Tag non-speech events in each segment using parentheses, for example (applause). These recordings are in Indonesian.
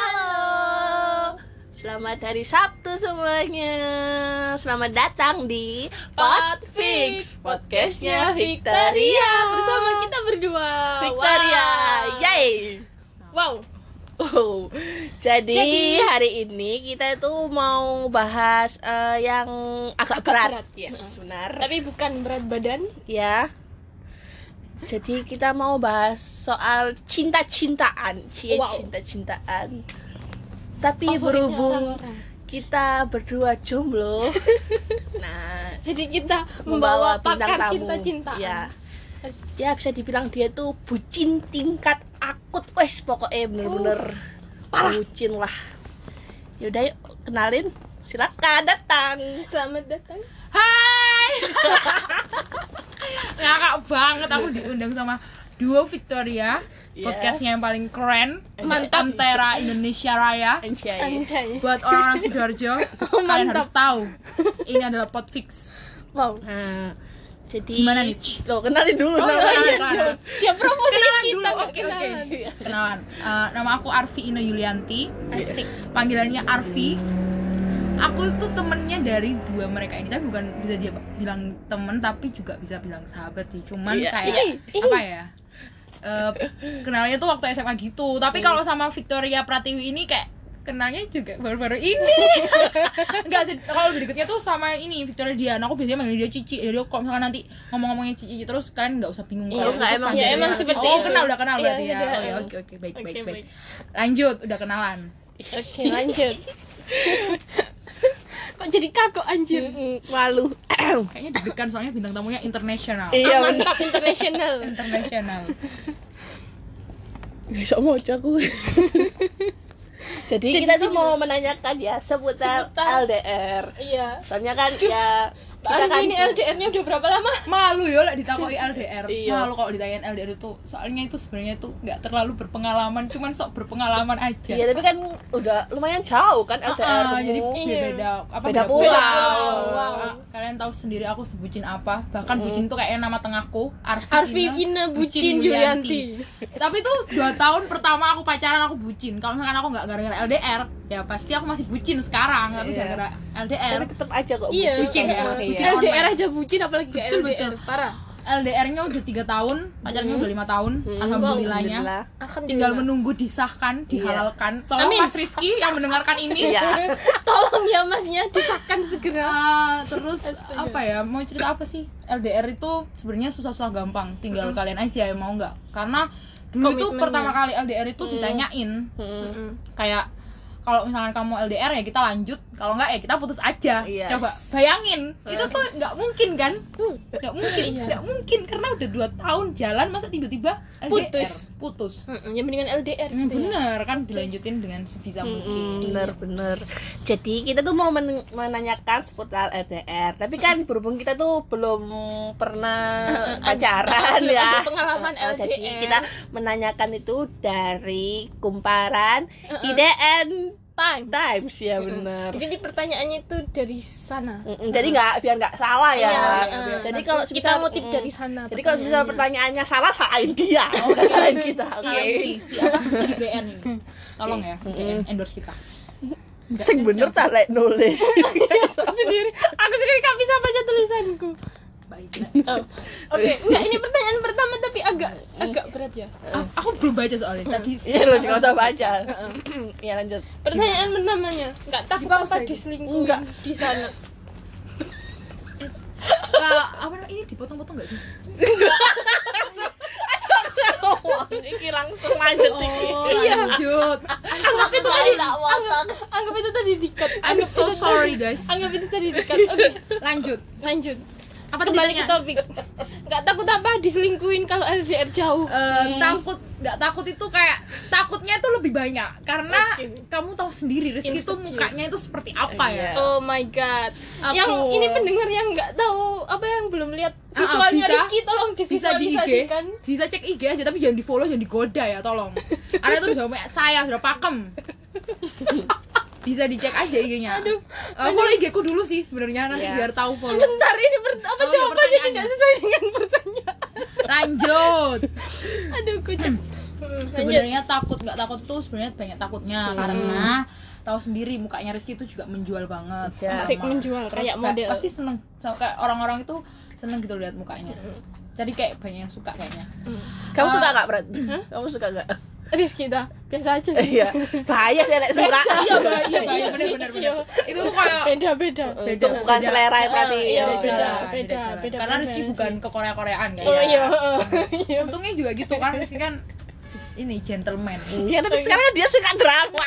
Halo, selamat hari Sabtu semuanya. Selamat datang di Podfix, podcastnya Victoria bersama kita berdua. Victoria, Wow. yay! Wow. Oh, jadi, Jadi- hari ini kita itu mau bahas eh, yang agak, Agak berat. berat. Yes, benar. Tapi bukan berat badan. ya. Jadi kita mau bahas soal cinta-cintaan, cie Wow. cinta-cintaan. Tapi Favoritnya berhubung orang-orang. kita berdua jomblo, (laughs) nah Jadi kita membawa membawa pakar cinta-cintaan. Ya, ya bisa dibilang dia tuh bucin tingkat akut, wes pokoknya bener-bener parah. bucin lah. Yaudah yuk kenalin, silakan datang. Selamat datang. Hai. (laughs) Ngakak banget aku diundang sama duo Victoria, Iya. podcastnya yang paling keren, Mantap. Antara Indonesia Raya. Anjay. Anjay. Buat orang-orang sidoarjo, Oh, (laughs) kalian harus tahu ini adalah Podfix. Wow. Nah, jadi Gimana nih? Lo kenalin dulu Oh, namanya. iya, kenalan. Dia promosi Kenalan kita dulu, oke, oke. kenalan. Kenalan, Eh, nama aku Arfi Ina Yulianti, Asik. panggilannya Arfi. Aku tuh temennya dari dua mereka ini, tapi bukan bisa dia bilang temen, tapi juga bisa bilang sahabat sih. Cuman Iya. kayak apa ya? Eh, kenalnya tuh waktu SMA gitu. Tapi kalau sama Victoria Pratiwi ini kayak kenalnya juga baru-baru ini. (laughs) Enggak sih, kalau berikutnya tuh sama ini Victoria Dian. Aku biasanya manggil dia Cici. Jadi kalau misalkan nanti ngomong-ngomongnya Cici terus kalian nggak usah bingung Iya, kalau nggak, emang- ya, emang seperti Oh, itu. kenal udah kenal Iya, berarti ya. Oh ya, oke oke baik Oke, baik baik. baik. Lanjut, udah kenalan. Oke, lanjut. (laughs) Kok jadi kagok anjir? Malu. Kayaknya deg-degan soalnya bintang tamunya internasional. Iya, bener. Mantap internasional. (laughs) Internasional. Besok mau aku. (laughs) Jadi, Jadi kita tuh mau menanyakan ya seputar, Seputar- LDR. Iya. Soalnya kan ya kita kan ini LDR-nya udah berapa lama? Malu ya lah ditakoi LDR. (laughs) Iya. Malu kalau ditanyain LDR itu. Soalnya itu sebenarnya itu nggak terlalu berpengalaman, cuman sok berpengalaman aja. Iya, tapi kan udah lumayan jauh kan Ah, LDR. ah, jadi -mu. beda, Iya. beda apa Beda pulau. Wow. Ah, Kalian tahu sendiri aku sebutin apa? Bahkan bucin tuh kayak nama tengahku, Arfi, Arfi Ina Bucin Julianti. Tapi tuh dua tahun pertama aku pacaran aku bucin. Kalau misalkan aku nggak gara-gara LDR, ya pasti aku masih bucin sekarang. Tapi Iya. gara-gara LDR, Tapi tetap aja kok Iya, bucin ya. emang, Bucin iya. LDR aja bucin apalagi Betul, LDR. betul. Parah. LDR-nya udah tiga tahun, pacarnya udah lima tahun. Hmm, Alhamdulillahnya. alhamdulillah. Tinggal menunggu disahkan, dihalalkan. Tolong Amin. Mas Rizky yang mendengarkan ini. Iya. (laughs) Tolong ya masnya disahkan segera. Ah, terus Astaga. apa ya mau cerita apa sih LDR itu sebenarnya susah-susah gampang tinggal kalian aja yang mau nggak karena dulu itu pertama kali LDR itu ditanyain Mm. Mm-mm. kayak kalau misalkan kamu LDR ya kita lanjut. Kalau nggak ya kita putus aja. Yes. coba bayangin itu tuh nggak mungkin kan? Nggak mungkin Iya. nggak mungkin. Karena udah dua tahun jalan masa tiba-tiba LDR Putus. putus. Mm-mm, Ya mendingan LDR. Hmm, gitu ya. bener kan dilanjutin dengan sebisa mungkin. Bener-bener jadi kita tuh mau men- menanyakan seputar LDR tapi kan berhubung kita tuh belum pernah pacaran belum ya. ada pengalaman Eh, jadi LDR. kita menanyakan itu dari kumparan. IDN Time. Times ya bener Jadi di pertanyaannya itu dari sana. Mm-mm, jadi nggak biar nggak salah ya. Iya, jadi uh, kalau kita misal- mm, dari sana. jadi kalau misal pertanyaannya. salah salahin dia. Bukan (laughs) salahin kita oke. Si siapa si IBN ini. Tolong ya endorse kita. Sing bener tak lek nulis. (laughs) Aku sendiri, aku sendiri gak bisa baca tulisanku. Baik Oh. (laughs) Oke, enggak ini pertanyaan pertama tapi agak agak berat ya. Ah, aku belum baca soalnya tadi iya lo juga usah baca. (laughs) (clears throat) Ya lanjut. Pertanyaan pertamanya, enggak takut Dipause apa Enggak. di sana. (laughs) Eh, apa namanya ini dipotong-potong nggak sih? Iki langsung lanjut iki iya. Lanjut. Anggap itu tadi potong anggap itu tadi dikat. I'm Anggap so sorry tadi- guys. Anggap itu tadi dikat. Oke, lanjut. Lanjut. Apa Kembali ke topik. (laughs) Enggak takut apa diselingkuhin kalau LDR jauh. Eh, takut nggak takut itu kayak takutnya itu lebih banyak karena Oke. kamu tahu sendiri Rizky itu mukanya itu seperti apa Iya. ya Oh my god. Aku- Yang ini pendengar yang nggak tahu apa yang belum lihat Ah, visualnya bisa. Rizky tolong bisa di IG divisualisasikan. bisa cek IG aja tapi jangan di follow jangan digoda ya tolong karena itu sudah punya saya sudah pakem (laughs) bisa dicek aja IG-nya Aduh, Eh, follow IG ku dulu sih sebenarnya nanti Iya. biar tahu follow Bentar ini per- apa Oh, jawabannya tidak sesuai dengan pertanyaan. lanjut (laughs) Aduh, kucep. Mm, lanjut. sebenarnya takut nggak takut tuh sebenarnya banyak takutnya Hmm. karena tahu sendiri mukanya Rizky itu juga menjual banget Ya. Asik Sama- menjual, terus kayak model. pasti seneng Sama kayak orang-orang itu seneng gitu lihat mukanya jadi kayak banyak yang suka kayaknya Kamu Ah. suka gak, Brat? Kamu suka gak? Rizky dah biasa aja sih. Iya. Bahaya sih Lek suka. iya bahaya Iya bahaya bener bener Iya. itu tuh kayak Beda beda. Itu bukan beda. selera ya berarti. Ah, iya, Iya, beda. jalan, beda, jalan. beda karena Rizky bukan ke Korea Koreaan kan Oh iya. (laughs) Iya. untungnya juga gitu kan Rizky kan ini gentleman Iya, tapi sekarang dia suka drama.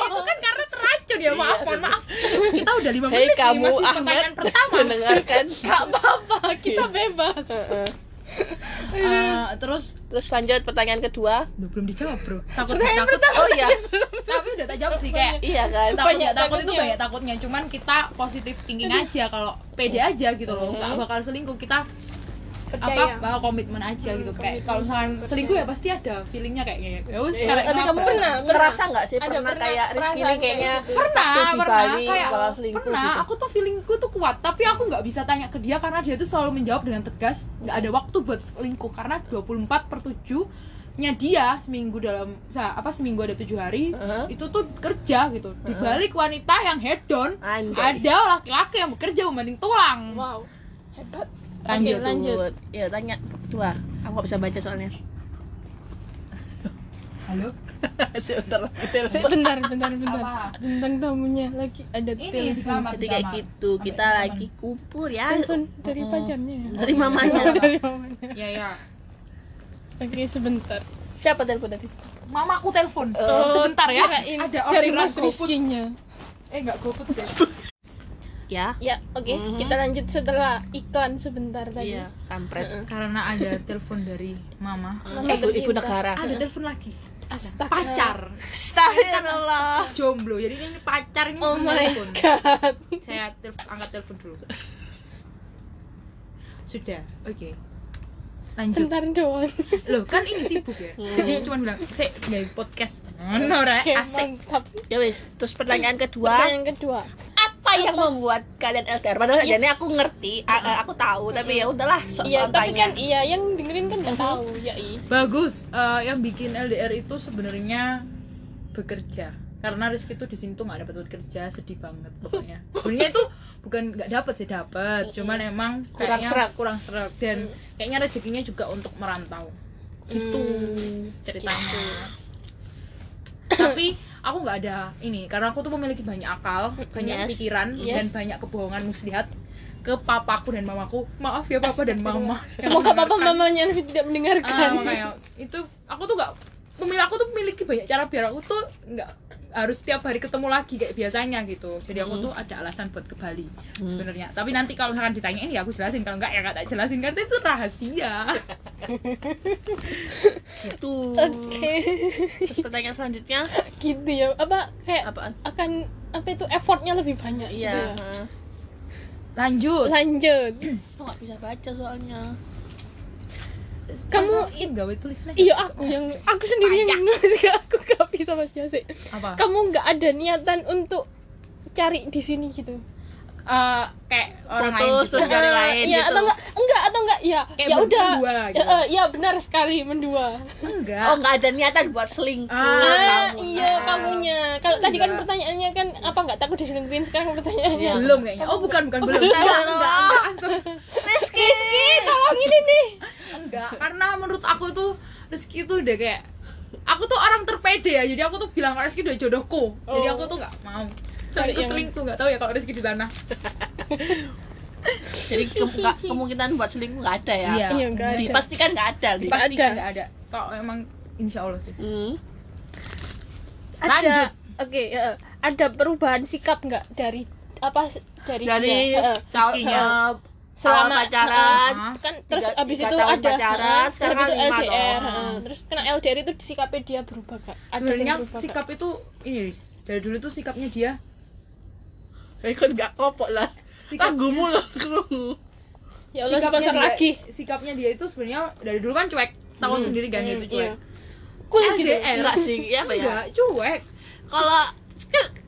itu kan karena terracun ya maaf mohon maaf kita udah lima menit nih, kamu masih Ahmad pertanyaan pertama (laughs) mendengarkan. Gak apa-apa, kita bebas. Eh, terus Terus lanjut pertanyaan kedua. Duh, belum dijawab bro. Takut Pertanyaan takut. Oh iya. (laughs) tapi udah tak jawab sih kayak Iya kan? takut Banyak takut itu takutnya. banyak takutnya. Cuman kita positif thinking aja kalau pede aja gitu loh. Nggak bakal selingkuh. Kita Percaya. apa bawa komitmen aja gitu kayak kalau misalkan selingkuh ya pasti ada feelingnya kayaknya ya wes Iya, sekarang tapi kamu? Pernah, ngerasa nggak sih Ada pernah, pernah kayak Rizky ini kayaknya kayak gitu. pernah pernah Bali kayak pernah gitu. aku tuh feelingku tuh kuat tapi aku nggak bisa tanya ke dia karena dia tuh selalu menjawab dengan tegas nggak ada waktu buat selingkuh karena 24 per 7 nya dia seminggu dalam apa seminggu ada tujuh hari Heeh. itu tuh kerja gitu di balik wanita yang hedon ada laki-laki yang bekerja membanding tulang Wow. Hebat. Lanjut. Oke, lanjut. Ya tanya kedua. Aku nggak bisa baca soalnya. halo (laughs) Sebentar. Bentar, bentar, bentar. Apa? Tentang tamunya lagi ada ini telepon. kamar Jadi kamar. gitu, kita lagi kumpul ya. Telepon dari pacarnya. ya? (laughs) Dari mamanya. dari mamanya. ya ya Oke, sebentar. Siapa telepon tadi? mamaku telepon Oh, sebentar ya ada dari orderan Mas GoFood. Rizky-nya. eh nggak GoFood sih (laughs) Ya. Ya, oke. Mhm. Kita lanjut setelah iklan sebentar tadi. Iya, kampret. Karena ada telepon dari mama Mama Eh, ibu, ibu negara. ada telepon lagi Astaga. pacar Astagfirullah. jomblo jadi ini pacar ini Oh my telepon. god. saya telf- angkat telepon dulu sudah oke lanjut Bentar doang. loh kan ini sibuk ya jadi cuma bilang saya dari podcast Oke, asik mantap. Ya wis, terus pertanyaan kedua, Pertanyaan kedua. Apa yang membuat kalian LDR? Padahal jadi aku ngerti, aku tahu, tapi ya udahlah sok Iya, tapi kan iya yang dengerin kan nggak tahu, ya i. bagus Eh, yang bikin LDR itu sebenarnya bekerja. Karena Rizky tuh di sini tuh nggak dapat kerja sedih banget pokoknya. (laughs) Sebenarnya itu bukan nggak dapat sih dapat cuman emang Kurang kayaknya seret. kurang seret dan kayaknya rezekinya juga untuk merantau. Itu Hmm, ceritanya. Tapi (laughs) aku nggak ada ini karena aku tuh memiliki banyak akal banyak Yes. pikiran dan Yes. banyak kebohongan muslihat ke papaku dan mamaku maaf ya papa dan mama Semoga papa mamanya tidak Ah, mendengarkan. makanya itu aku tuh gak pemilih aku tuh memiliki banyak cara biar aku tuh nggak harus tiap hari ketemu lagi kayak biasanya gitu jadi aku tuh ada alasan buat ke Bali sebenarnya tapi nanti kalau misalkan ditanyain ya aku jelasin kalau enggak ya nggak tak jelasin karena itu rahasia gitu. Oke. Terus pertanyaan selanjutnya gitu ya. Apa kayak apaan? akan apa itu effortnya lebih banyak gitu Iya. ya. heeh. lanjut Lanjut. Aku nggak bisa baca soalnya. Kamu sih gawe tulisnya Iya aku yang aku sendiri yang nulis (laughs) aku gak bisa baca sih. apa Kamu nggak ada niatan untuk cari di sini gitu. Eh, kayak orang lain Putus gitu. terus cari Eh, lain Iya gitu. atau enggak enggak atau enggak ya Kayak ya udah. berdua Ya, gitu. eh, ya benar sekali mendua. enggak Oh, nggak ada niatan buat selingkuh. Ah, kamu. iya Ah. kamunya. Kalau tadi kan Enggak. pertanyaannya kan apa enggak takut diselingkuhin sekarang pertanyaannya. Iya. belum kayaknya oh bukan bukan belum enggak enggak enggak, enggak. Rizky. Rizky, tolong ini nih. enggak karena menurut aku tuh Rizky tuh udah kayak aku tuh orang terpede ya jadi aku tuh bilang Rizky udah jodohku jadi Oh. aku tuh nggak mau Cari selingkuh yang- selingkuh nggak tahu ya kalau Rizky di sana (laughs) Jadi ke- nggak- kemungkinan buat selingkuh nggak ada ya. Iya. Iya enggak ada. Dipastikan nggak ada. Li. Nggak pasti ada. nggak ada kalau emang insya Allah sih Hmm. Ada oke, ya, ada perubahan sikap enggak dari apa dari, Dari dia? Rizky-nya. eh, selama awal pacaran. heeh, kan terus Tiga- abis tiga itu ada pacaran, heeh, sekarang terus itu LDR heeh. terus kena LDR itu sikapnya dia berubah ada sebenarnya sikap itu ini dari dulu tuh sikapnya dia Ikut nggak kopok lah. Sikap- Tanggumu lah kerungu. ya Allah sikapnya sponsor dia- lagi sikapnya dia itu sebenarnya dari dulu kan cuek tahu Hmm. sendiri kan Hmm, itu cuek iya. cool gitu. Enggak sih, ya apa ya? cuek Kalau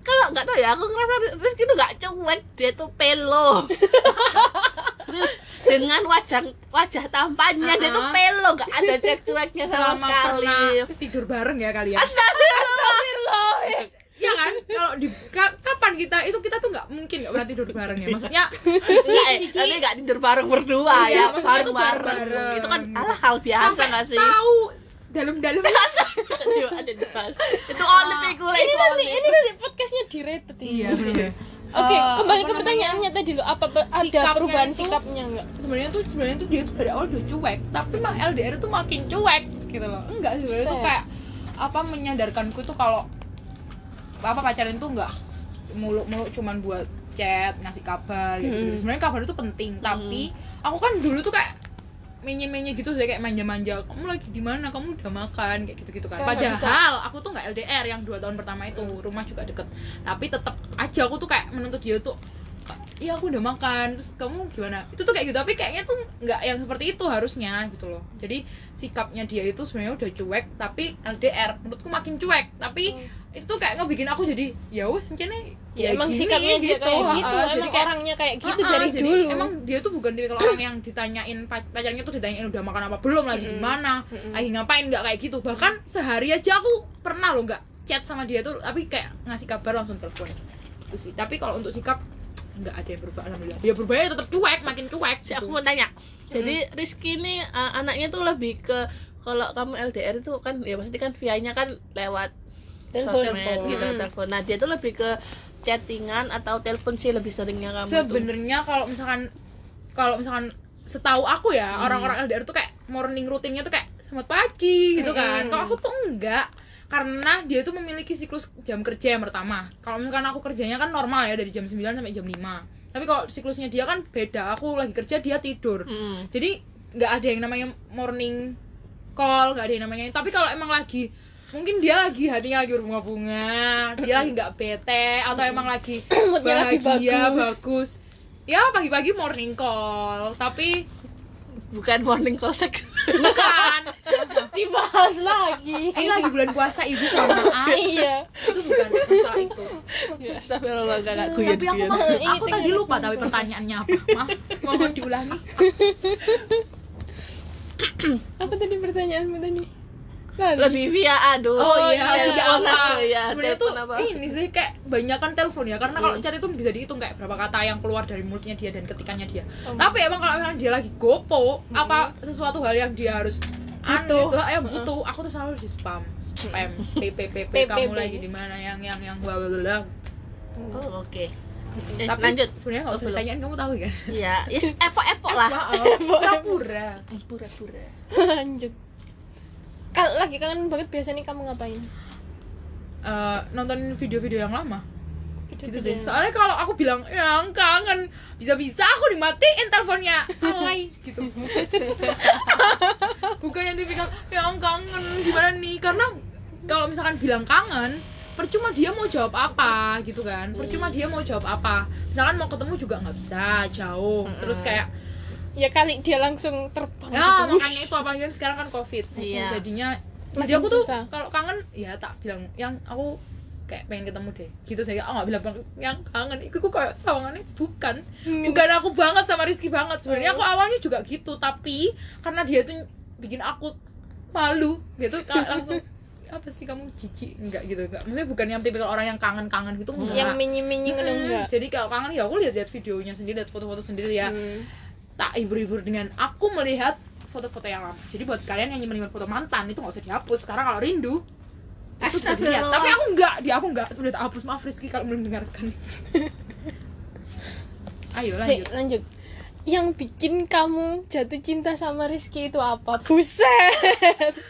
kalau nggak tahu ya, aku ngerasa Rizky tuh nggak cuek, dia tuh pelo. (laughs) Terus dengan wajah wajah tampannya dia tuh Ah. pelo gak ada cuek-cueknya sama selama sekali pernah tidur bareng ya kalian Astagfirullah (laughs) ya kan? Kalau di ka- kapan kita? Itu kita tuh nggak mungkin nggak pernah tidur bareng ya. Maksudnya (laughs) Enggak, eh, tapi gak tidur bareng berdua Iya, ya bareng-bareng bareng. itu kan ala hal biasa sampai gak sih? tahu dalam-dalam. (laughs) Ada dibahas itu oli pikul ini nanti ini nanti podcastnya di rated ini. Iya benar (laughs) Oke, Eh, kembali ke namanya? pertanyaannya tadi lo apa ada Sikapnya perubahan itu- sikapnya enggak? sebenarnya tuh sebenarnya tuh dia tuh dari awal udah cuek tapi mah LDR tuh makin cuek gitu loh. Enggak sih sebenarnya tuh kayak apa menyadarkanku tuh kalau apa pacaran tuh enggak muluk-muluk cuman buat chat ngasih kabar gitu. Hmm. sebenarnya kabar itu penting tapi aku kan dulu tuh kayak menye-menye gitu sih kayak manja-manja kamu lagi di mana? Kamu udah makan? Kayak gitu-gitu kan. Sekarang padahal aku tuh nggak LDR yang dua tahun pertama itu rumah juga deket. Tapi tetap aja aku tuh kayak menuntut dia tuh iya aku udah makan terus kamu gimana itu tuh kayak gitu tapi kayaknya tuh nggak yang seperti itu harusnya gitu loh jadi sikapnya dia itu sebenarnya udah cuek tapi LDR menurutku makin cuek tapi itu tuh kayak ngebikin aku jadi ya wes Ya, emang sikapnya dia kayak gitu, emang jadi kayak- orangnya kayak gitu ah, dari jadi dulu. Emang dia tuh bukan tipikal orang yang ditanyain pac- pacarnya tuh ditanyain udah makan apa belum lagi di Mm-mm. mana, Mm-mm. lagi ngapain nggak kayak gitu. Bahkan sehari aja aku pernah loh nggak chat sama dia tuh tapi kayak ngasih kabar langsung telepon. Itu sih. Tapi kalau untuk sikap nggak ada yang berubah alhamdulillah. Dia berubah ya tetap cuek, makin cuek. Si gitu. aku mau tanya. Jadi Rizky ini uh, anaknya tuh lebih ke kalau kamu LDR itu kan ya pasti kan via-nya kan lewat Telepon. sosmed gitu Hmm. telepon. Nah, dia tuh lebih ke chattingan atau telepon sih lebih seringnya kamu sebenarnya kalau misalkan kalau misalkan setahu aku ya Hmm. orang-orang LDR tuh kayak morning rutinnya tuh kayak selamat pagi gitu kan Hmm. kalau aku tuh enggak karena dia tuh memiliki siklus jam kerja yang pertama. Kalau misalkan aku kerjanya kan normal ya dari jam 9 sampai jam 5 tapi kalau siklusnya dia kan beda. Aku lagi kerja dia tidur. Mm. jadi nggak ada yang namanya morning call nggak ada yang namanya tapi kalau emang lagi mungkin dia lagi hatinya lagi berbunga-bunga dia lagi nggak bete atau emang lagi (clears throat) Moodnya lagi bahagia bagus. bagus. Ya pagi-pagi morning call. Tapi Bukan morning call sex. Bukan Dibahas lagi. ini lagi bulan puasa ibu maaf iya. itu bukan masalah itu ya, astagfirullah enggak enggak guyon. tapi aku mau aku tadi lupa tapi pertanyaannya apa maaf (laughs) mohon diulangi Apa tadi pertanyaanmu tadi? Lali. lebih via aduh. Oh, iya, telepon via apa? Ya, Sebenarnya tuh apa? ini sih kayak banyak kan telepon ya karena kalau Hmm. chat itu bisa dihitung kayak berapa kata yang keluar dari mulutnya dia dan ketikannya dia. Oh. Tapi emang kalau memang dia lagi gopo apa sesuatu hal yang dia harus Butuh. itu, ya butuh aku tuh selalu di spam spam ppp PPP. kamu lagi di mana yang yang yang bla bla bla Oh, oke. Eh, tapi lanjut. sebenarnya nggak usah Belum. ditanyain kamu tahu kan Iya, yes, epok-epok (laughs) lah. maaf (laughs) pura-pura Pura-pura. (laughs) Lanjut. Kalau lagi kangen banget biasanya kamu ngapain? Eh, nonton video-video yang lama. Gitu sih. soalnya kalau aku bilang yang kangen. Bisa-bisa aku dimatiin teleponnya. Alay gitu. (laughs) Bukan yang tipikal yang kangen. Gimana nih? Karena kalau misalkan bilang kangen percuma dia mau jawab apa gitu kan. Percuma dia mau jawab apa. Misalkan mau ketemu juga nggak bisa jauh. Terus kayak Ya kali dia langsung terbang ya gitu. makanya itu apalagi kan sekarang kan covid. Iya. jadinya Makin jadi aku tuh kalau kangen ya tak bilang yang aku kayak pengen ketemu deh. Gitu saya oh nggak bilang yang kangen itu kok kayak sawangannya bukan. Hmm. bukan aku banget sama Rizky banget. Sebenarnya aku awalnya juga gitu tapi karena dia tuh bikin aku malu gitu. Langsung (laughs) apa sih kamu cici enggak gitu. Enggak. Maksudnya bukan yang tipikal orang yang kangen-kangen gitu enggak. Yang minyi-minyi ngono Mm-mm. enggak. jadi kalau kangen ya aku lihat-lihat videonya sendiri lihat foto-foto sendiri ya. Hmm. Tak hibur-hibur dengan aku melihat foto-foto yang lama. Jadi buat kalian yang melihat foto mantan itu nggak usah dihapus. Sekarang kalau rindu itu bisa dilihat. Tapi aku enggak, dia aku enggak udah tak hapus. Maaf Rizky kalau belum mendengarkan. (laughs) Ayo Si, lanjut. Yang bikin kamu jatuh cinta sama Rizky itu apa? Buset.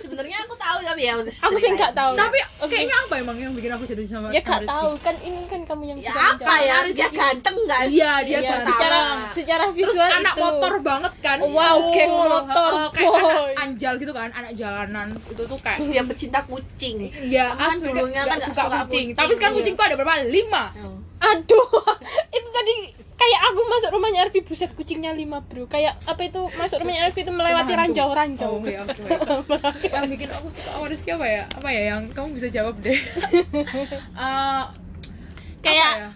Sebenarnya aku tahu tapi ya udah Aku sih nggak tahu. Tapi Oke. kayaknya apa emang yang bikin aku jatuh sama Ya sama gak Rizky? tahu kan ini kan kamu yang Ya bisa apa menjawab. ya? Dia ganteng enggak sih? Iya, dia ganteng. secara secara Terus visual anak itu. motor banget kan Wow, geng motor, uh, kayak boy. anak anjal gitu kan anak jalanan itu tuh kayak Dia pecinta kucing. Iya, Kan asli dulunya nggak kan nggak suka, suka kucing. kucing, Tapi sekarang iya. kucingku ada berapa? Lima. Aduh, (laughs) itu tadi kayak aku masuk rumahnya Arfi buset kucingnya lima bro. Kayak apa itu masuk rumahnya Arfi itu melewati ranjau-ranjau. Oh, ya, (laughs) oke, oke. yang bikin aku suka sama Rizky apa ya? Apa ya yang kamu bisa jawab deh? (laughs) Eh, Kayak ya?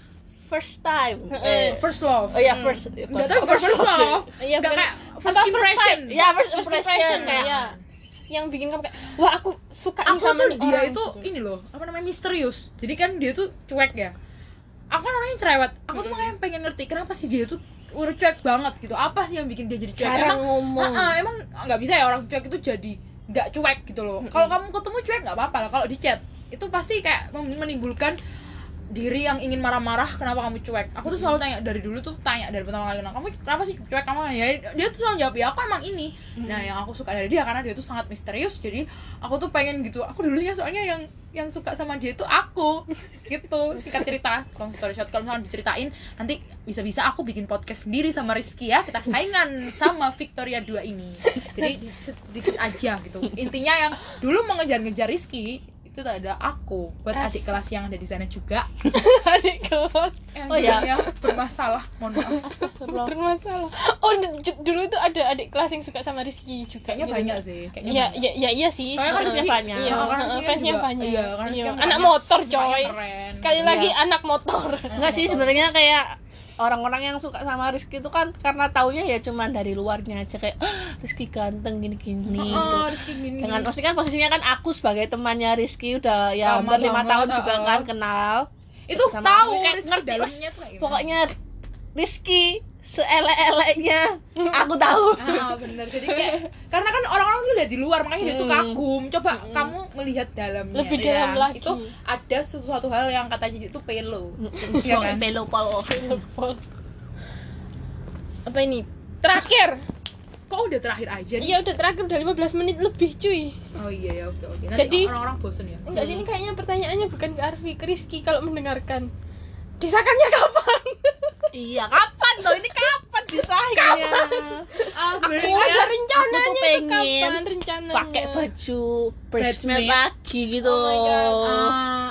first time. Eh, first love Oh ya first. Enggak tahu first, love sih. love Iya, Nggak kayak first apa, impression? Ya first First impression, impression kayak ya. Yang bikin kamu kayak wah aku suka nih aku sama tuh nih dia orang. itu ini loh apa namanya misterius jadi kan dia tuh cuek ya aku kan orangnya cerewet. Aku tuh makanya pengen ngerti kenapa sih dia tuh udah cuek banget gitu? Apa sih yang bikin dia jadi cuek? Jarang emang ngomong. Ah, ah, emang nggak bisa ya orang cuek itu jadi nggak cuek gitu loh. Kalau kamu ketemu cuek nggak apa-apa lah. Kalau di chat itu pasti kayak menimbulkan diri yang ingin marah-marah kenapa kamu cuek? Aku tuh selalu tanya dari dulu tuh tanya dari pertama kali kenal kamu kenapa sih cuek? Kamu ya dia tuh selalu jawab ya aku emang ini. Nah yang aku suka dari dia karena dia tuh sangat misterius jadi aku tuh pengen gitu. Aku dulunya soalnya yang yang suka sama dia itu aku (laughs) gitu. Singkat cerita long story short kalau misalnya diceritain nanti bisa-bisa aku bikin podcast sendiri sama Rizky ya kita saingan sama Victoria 2 ini. Jadi sedikit aja gitu. Intinya yang dulu mengejar-ngejar Rizky itu ada aku buat adik kelas yang ada di sana juga (laughs) adik kelas yang Oh, ya. dulunya bermasalah mohon maaf bermasalah oh dulu itu ada adik kelas yang suka sama Rizky juga kayaknya gitu. banyak sih kayaknya Iya, banyak. iya, iya, iya sih. Soalnya kan Fansnya Rizky banyak. Iya, Iya, kan fansnya juga- banyak. iya, Iya, kan anak motor, coy. Sekali Iya. lagi anak motor. Enggak sih sebenarnya kayak orang-orang yang suka sama Rizky itu kan karena taunya ya cuman dari luarnya aja kayak "Ah, Rizky ganteng gini-gini gitu. Oh, Rizky gini Dengan maksudnya kan posisinya kan aku sebagai temannya Rizky udah ya Lama hampir lima tahun juga uh-uh. kan kenal. itu tahu kayak ngerti, dalamnya tuh kayak gimana. Pokoknya Rizky seelek-eleknya aku tahu. ah bener jadi kayak karena kan orang-orang tuh lihat di luar makanya dia tuh Hmm. kagum coba kamu melihat dalamnya Lebih Ya, dalam lagi. itu ada sesuatu hal yang kata Cici itu pelo Iya kan? Pelo pol. Apa ini? Terakhir. kok udah terakhir aja nih Iya, udah terakhir udah 15 menit lebih, cuy. oh iya ya oke oke nanti Jadi- orang-orang bosen ya Enggak sih ini kayaknya pertanyaannya bukan ke Arfi, ke Rizky kalau mendengarkan. Disakannya kapan? Iya, kapan loh? Ini kapan disahnya? ah Ada sebenarnya rencananya aku tuh pengen kapan rencananya? Pakai baju bridesmaid lagi gitu. Oh. Ah,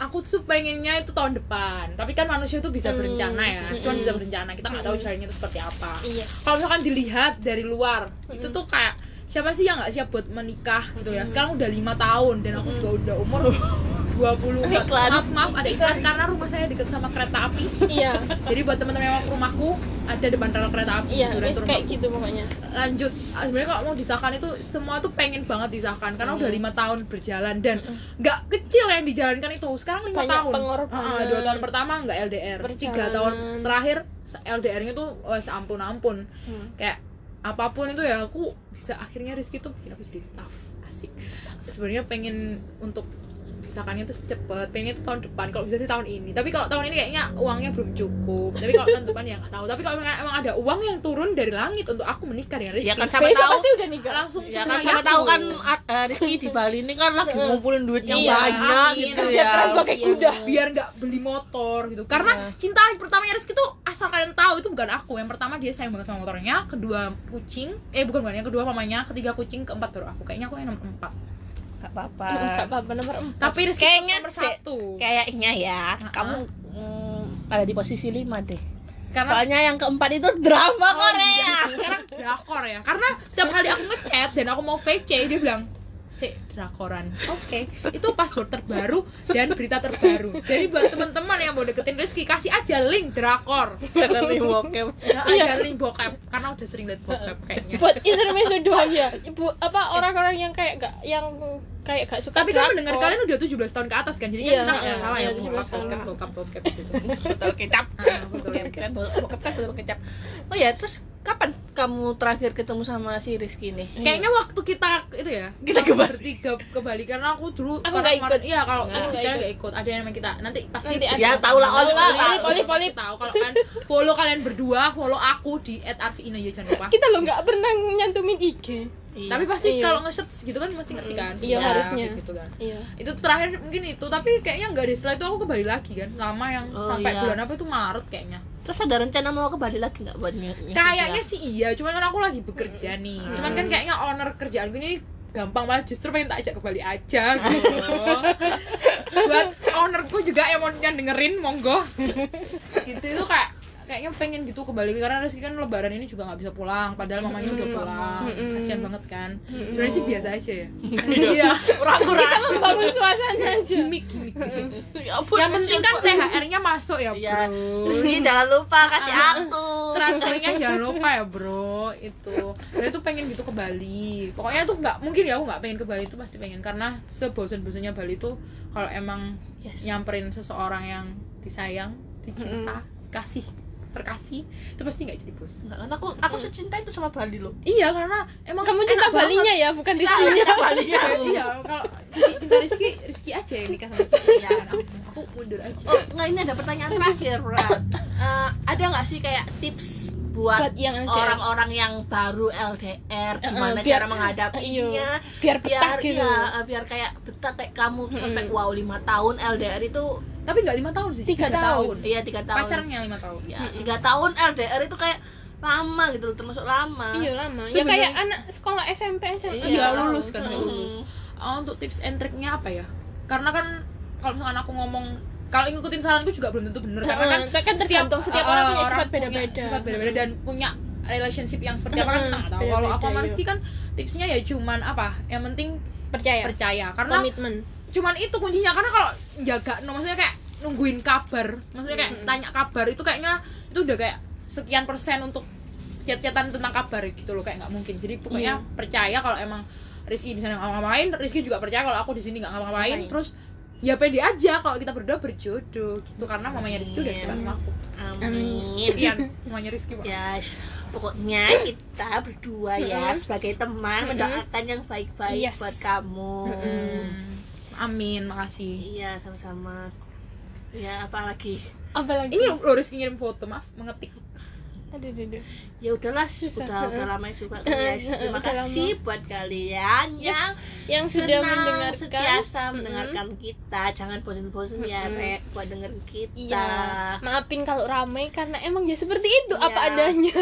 aku tuh pengennya itu tahun depan tapi kan manusia tuh bisa Hmm. berencana ya cuma Hmm. bisa berencana kita nggak tahu jalannya itu seperti apa Yes. kalau misalkan dilihat dari luar itu Mm-mm. tuh kayak siapa sih yang nggak siap buat menikah gitu ya sekarang udah lima tahun dan aku juga udah umur (laughs) 20 Nggak, Iklan. maaf maaf ada iklan karena rumah saya deket sama kereta api Iya. (laughs) jadi buat teman-teman yang mau ke rumahku ada depan rel kereta api Iya, gitu, dan wis itu kayak rumahku. gitu pokoknya. lanjut Ah, sebenarnya kalau mau disahkan itu semua tuh pengen banget disahkan karena udah lima tahun berjalan dan nggak kecil yang dijalankan itu sekarang lima Banyak tahun pengorbanan. Ah, dua tahun pertama nggak LDR tiga tahun terakhir LDR-nya tuh oh, ampun ampun Hmm. kayak apa pun itu ya aku bisa akhirnya Rizky tuh bikin aku jadi tough asik sebenarnya pengen untuk disahkannya tuh cepet pengennya tuh tahun depan kalau bisa sih tahun ini tapi kalau tahun ini kayaknya uangnya belum cukup tapi kalau tahun depan ya nggak tahu tapi kalau emang emang ada uang yang turun dari langit untuk aku menikah dengan Rizky Ya kan sama tahu. pasti udah nikah. langsung Ya kan sama tahu kan uh, Rizky di Bali ini kan lagi ngumpulin duit yang Iya, banyak amin. gitu Kerja ya. keras pakai kuda. biar nggak beli motor gitu karena Iya. cinta pertamanya Rizky tuh asal kalian tahu itu bukan aku yang pertama dia sayang banget sama motornya kedua kucing eh bukan bukan yang kedua mamanya ketiga kucing keempat baru aku kayaknya aku yang nomor empat Gak apa-apa. Enggak apa-apa nomor 4. tapi Rizky Kayaknya nomor satu Kayaknya ya, Uh-uh. kamu mm, ada di posisi 5 deh. karena Soalnya yang keempat itu drama Oh, Korea. iya. sekarang drakor ya karena setiap kali aku ngechat dan aku mau VC dia bilang si drakoran oke itu password terbaru dan berita terbaru jadi buat teman-teman yang mau deketin Rizky kasih aja link drakor Jangan nih bokep. Nah, ada link bokep karena udah sering liat bokep kayaknya Buat intermezzo doang ya. Ibu apa orang-orang yang kayak gak yang kayak gak suka tapi kan mendengar kalian udah 17 tahun ke atas kan jadi kan Iya, kita nggak iya, salah iya, ya 17 bokep tahun. bokep bokep bokep gitu (laughs) Botol kecap. Ah. Bokep kan bokep kan botol kecap. Oh ya, terus kapan kamu terakhir ketemu sama si Rizky nih? kayaknya waktu kita itu ya Kita ke Bali. ke Bali karena aku dulu Aku karena nggak kemarin- ikut. iya kalau aku nggak kita ikut. nggak ikut ada yang kita nanti pasti Nanti ada. Ya, tahu lah, Tahu Olive, lah, tahu. Kalau kan follow kalian berdua follow aku di @arvina ya jangan lupa Kita lo nggak pernah nyantumin IG. tapi pasti Iya. kalau nge-search gitu kan mesti ngerti kan Iya, Ya, harusnya. gitu kan Iya. itu terakhir mungkin itu tapi kayaknya nggak deh setelah itu aku ke Bali lagi kan lama yang Oh, sampai iya. bulan apa itu Maret kayaknya Terus ada rencana mau ke Bali lagi nggak buat kayaknya sih iya cuman kan aku lagi bekerja nih. Hmm. cuman kan kayaknya owner kerjaanku ini gampang malah justru pengen tak ajak ke Bali aja (laughs) gitu. Buat ownerku juga yang mau yang dengerin monggo. (laughs) Gitu itu kayak kayaknya pengen gitu ke Bali karena Rizky kan lebaran ini juga nggak bisa pulang. Padahal mamanya udah pulang. Kasihan banget kan. Sebenarnya sih biasa aja ya. Iya. Pura-pura. Membangun suasana aja. Gimmick gimmick (laughs) Ya yang penting kan. THR-nya masuk ya Iya. bro. Rizky jangan lupa kasih aku. transfernya jangan lupa ya bro. Itu. Dan itu pengen gitu ke Bali. Pokoknya tuh nggak mungkin ya aku nggak pengen ke Bali itu pasti pengen. Karena sebosan-bosannya Bali itu kalau emang Yes. nyamperin seseorang yang disayang dicinta kasih terkasih itu pasti nggak jadi bosan. Nggak, karena aku aku secinta itu sama Bali loh. Iya karena emang kamu cinta banget. Balinya ya bukan Rizky cinta Balinya. (laughs) Iya kalau cinta Rizky Rizky aja yang nikah sama Rizky. Iya. Aku, mundur aja. Oh, nggak ini ada pertanyaan terakhir. Eh, ada nggak sih kayak tips buat buat yang orang-orang yang baru LDR gimana Eh, biar- cara menghadapinya? iya. biar betah biar gitu. ya, eh, biar kayak betah kayak kamu sampai wow lima tahun LDR itu tapi nggak lima tahun sih Tiga tahun. iya tiga tahun. Pacarnya lima tahun. Ya tiga tahun LDR itu kayak lama gitu loh termasuk lama. Iya lama. Ya Sebenarnya- kayak anak sekolah SMP SMA Iya, lulus kan, lulus. Oh, untuk tips and triknya apa ya? Karena kan kalau misalkan aku ngomong kalau ngikutin saranku juga belum tentu bener karena kan Heeh, kan tergantung setiap uh, orang punya sifat beda-beda. sifat beda-beda dan punya relationship yang seperti apa kan nggak tahu. Kalau aku. Rizky kan tipsnya ya cuman apa? Yang penting percaya percaya karena komitmen cuman itu kuncinya karena kalau jaga no, maksudnya kayak nungguin kabar maksudnya kayak tanya kabar itu kayaknya itu udah kayak sekian persen untuk chat-chatan tentang kabar gitu loh kayak nggak mungkin jadi pokoknya Iya. percaya kalau emang Rizky di sana nggak ngapa-ngapain Rizky juga percaya kalau aku di sini nggak ngapa-ngapain Ngapain. terus ya pede aja kalau kita berdua berjodoh gitu karena mamanya Rizky udah Amin. suka sama aku amin sekian mamanya Rizky Pak. Yes, pokoknya kita berdua ya Mm-mm. sebagai teman Mm-mm. mendoakan yang baik-baik Yes. buat kamu. Hmm. amin makasih Iya, sama-sama. Ya, apalagi? apalagi ini lo Rizky ngirim foto maaf mengetik aduh aduh, aduh. Ya udahlah, Susah. udah udah lama juga guys. Terima kasih buat kalian yang yang sudah mendengarkan setiasa mendengarkan kita. Jangan bosan-bosan ya. Rek, buat dengerin kita. Iya, maafin kalau ramai karena emang ya seperti itu Iya. apa adanya.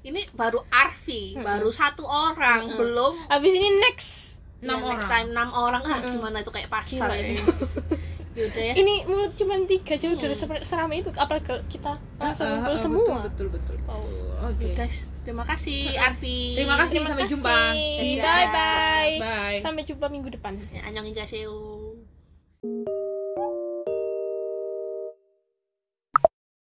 Ini baru Arfi, baru satu orang, belum Habis ini next. enam Ya, next orang time enam orang ah gimana itu kayak pasar ini. (laughs) Yaudah ya. Ini mulut cuma tiga jauh dari Hmm. seper- seramai itu apalagi kita langsung Ah, ah, ngumpul ah, semua. betul betul, betul. Oh. oke Guys, terima kasih Arfi. Terima kasih, Terima sampai kasih. jumpa. Bye bye. bye Sampai jumpa minggu depan. Ya, annyeonghaseyo.